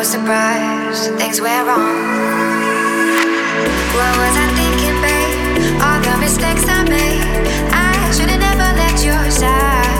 no surprise, things went wrong. What was I thinking, babe? All the mistakes I made, I should've never let you side.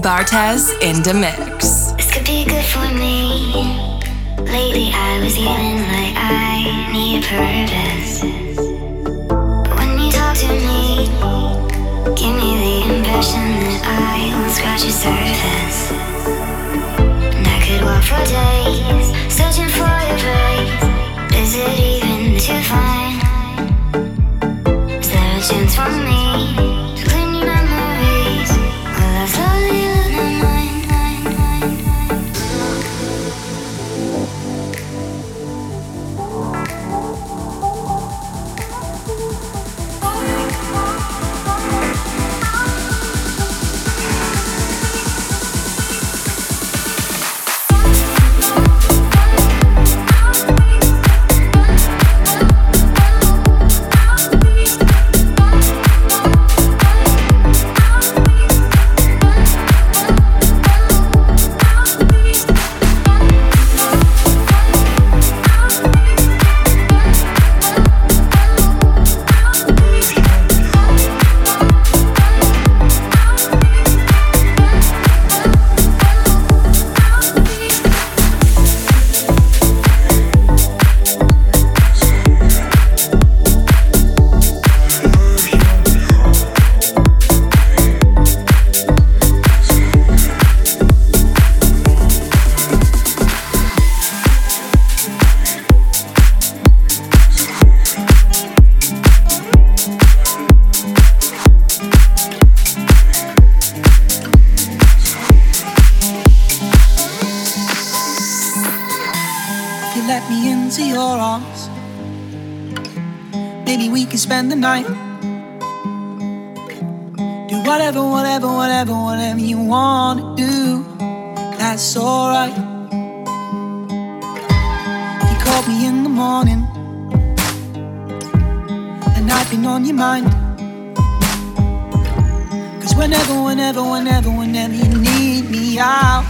Bartez in the mix. This could be good for me. Lately, I was feeling like I need purpose. But when you talk to me, give me the impression that I won't scratch the surface. And I could walk for days, been on your mind. Cause whenever, whenever, whenever, whenever you need me, I'll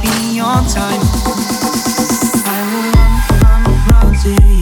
be on time. I will run.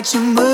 Like you move,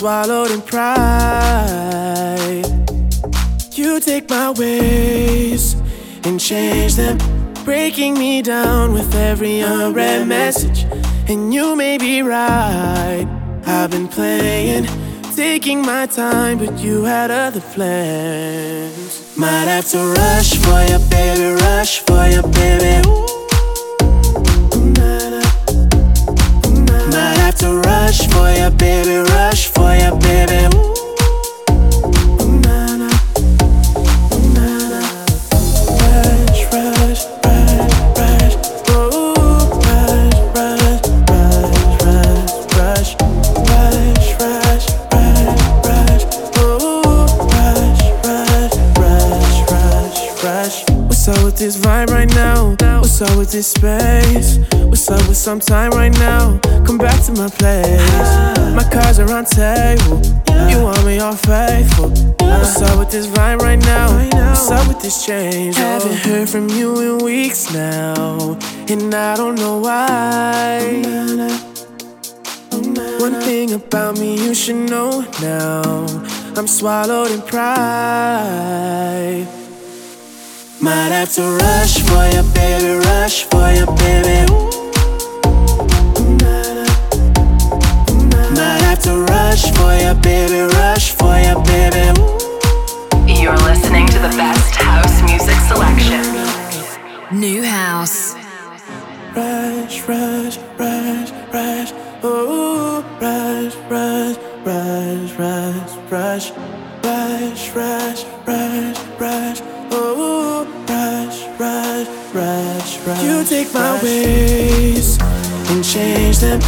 swallowed in pride. You take my ways and change them, breaking me down with every unread message. And you may be right, I've been playing, taking my time, but you had other plans. Might have to rush for you, baby, rush for you, baby. Ooh. have to rush for you, baby, rush for you, baby. What's up with this space? What's up with some time right now? Come back to my place. My cards are on table. You want me all faithful. What's up with this vibe right now? What's up with this change? Haven't heard from you in weeks now, and I don't know why. One thing about me you should know now. I'm swallowed in pride. Might have to rush for you, baby, rush for you, baby. Might have to rush for you, baby, rush for you, baby. You're listening to the best house music selection. New House. Rush, rush, rush, rush. Oh, rush, rush, rush, rush, rush, rush, take my ways and change them,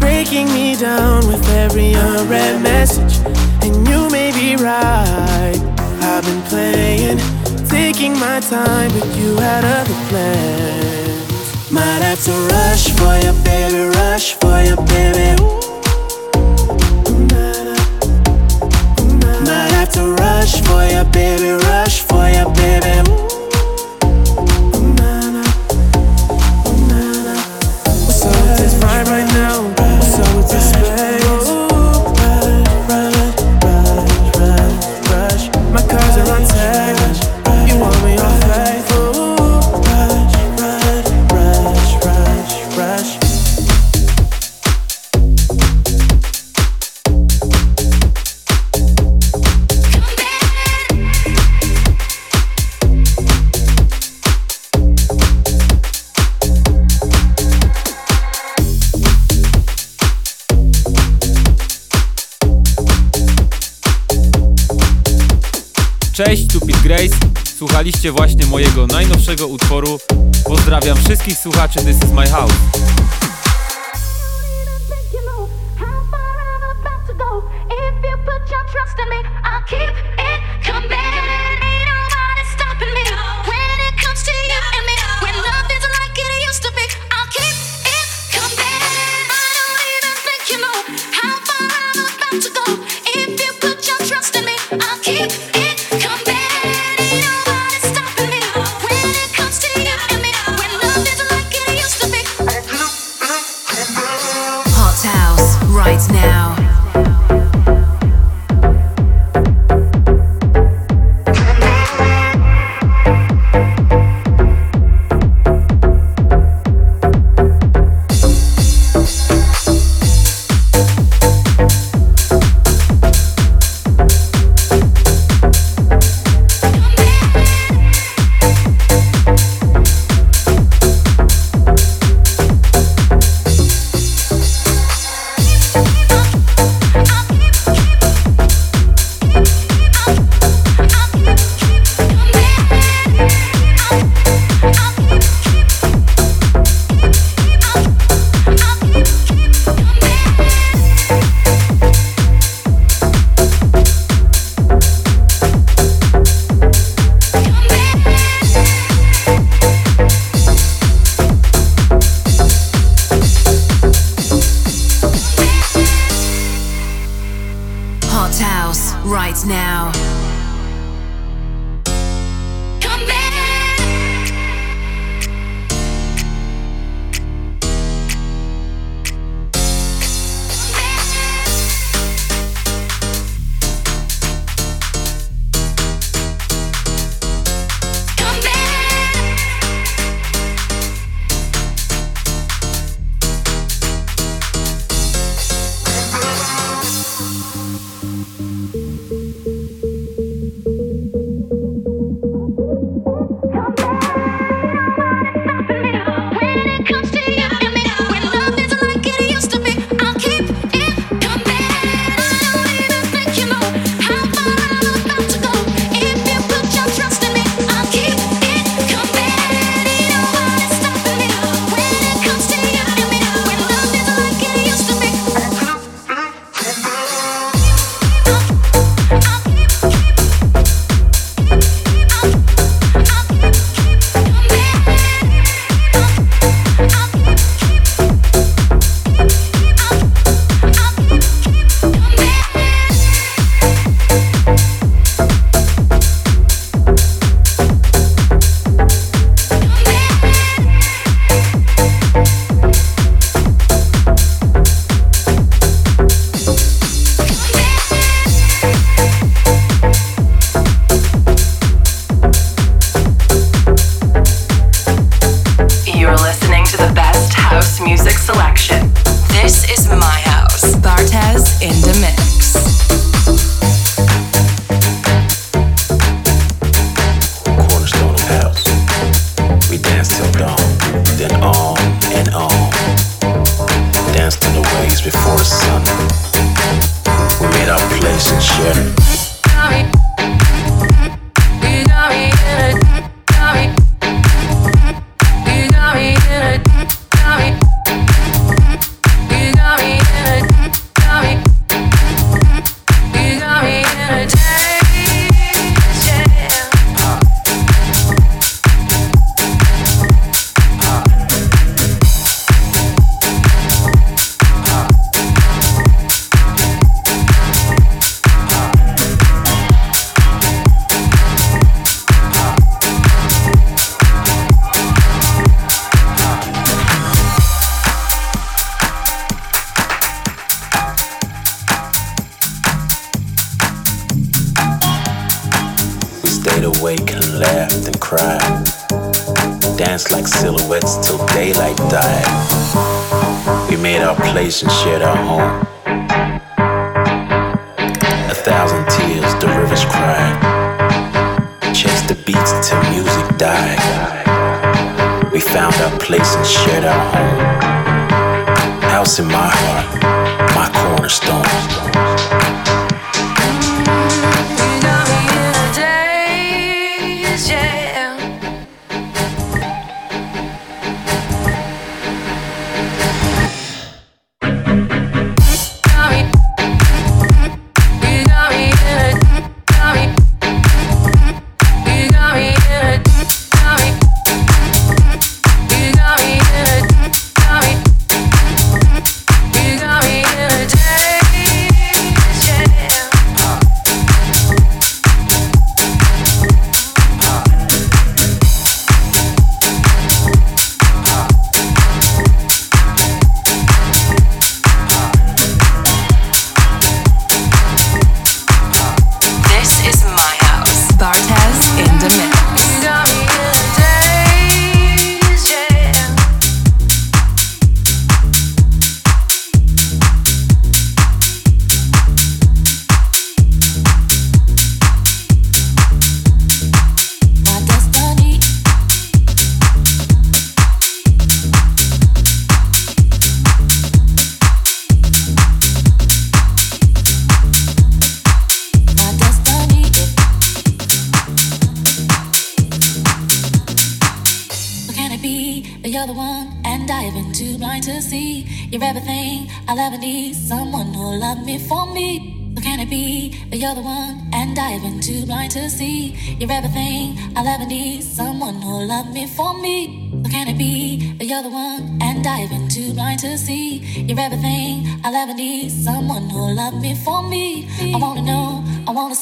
breaking me down with every unread message. And you may be right. I've been playing, taking my time, but you had other plans. Might have to rush for you, baby, rush for you, baby. Might have to rush for you, baby, rush for you, baby. Słuchaliście właśnie mojego najnowszego utworu. Pozdrawiam wszystkich słuchaczy This is my house. keep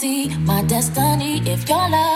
see my destiny if your love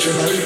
Tonight.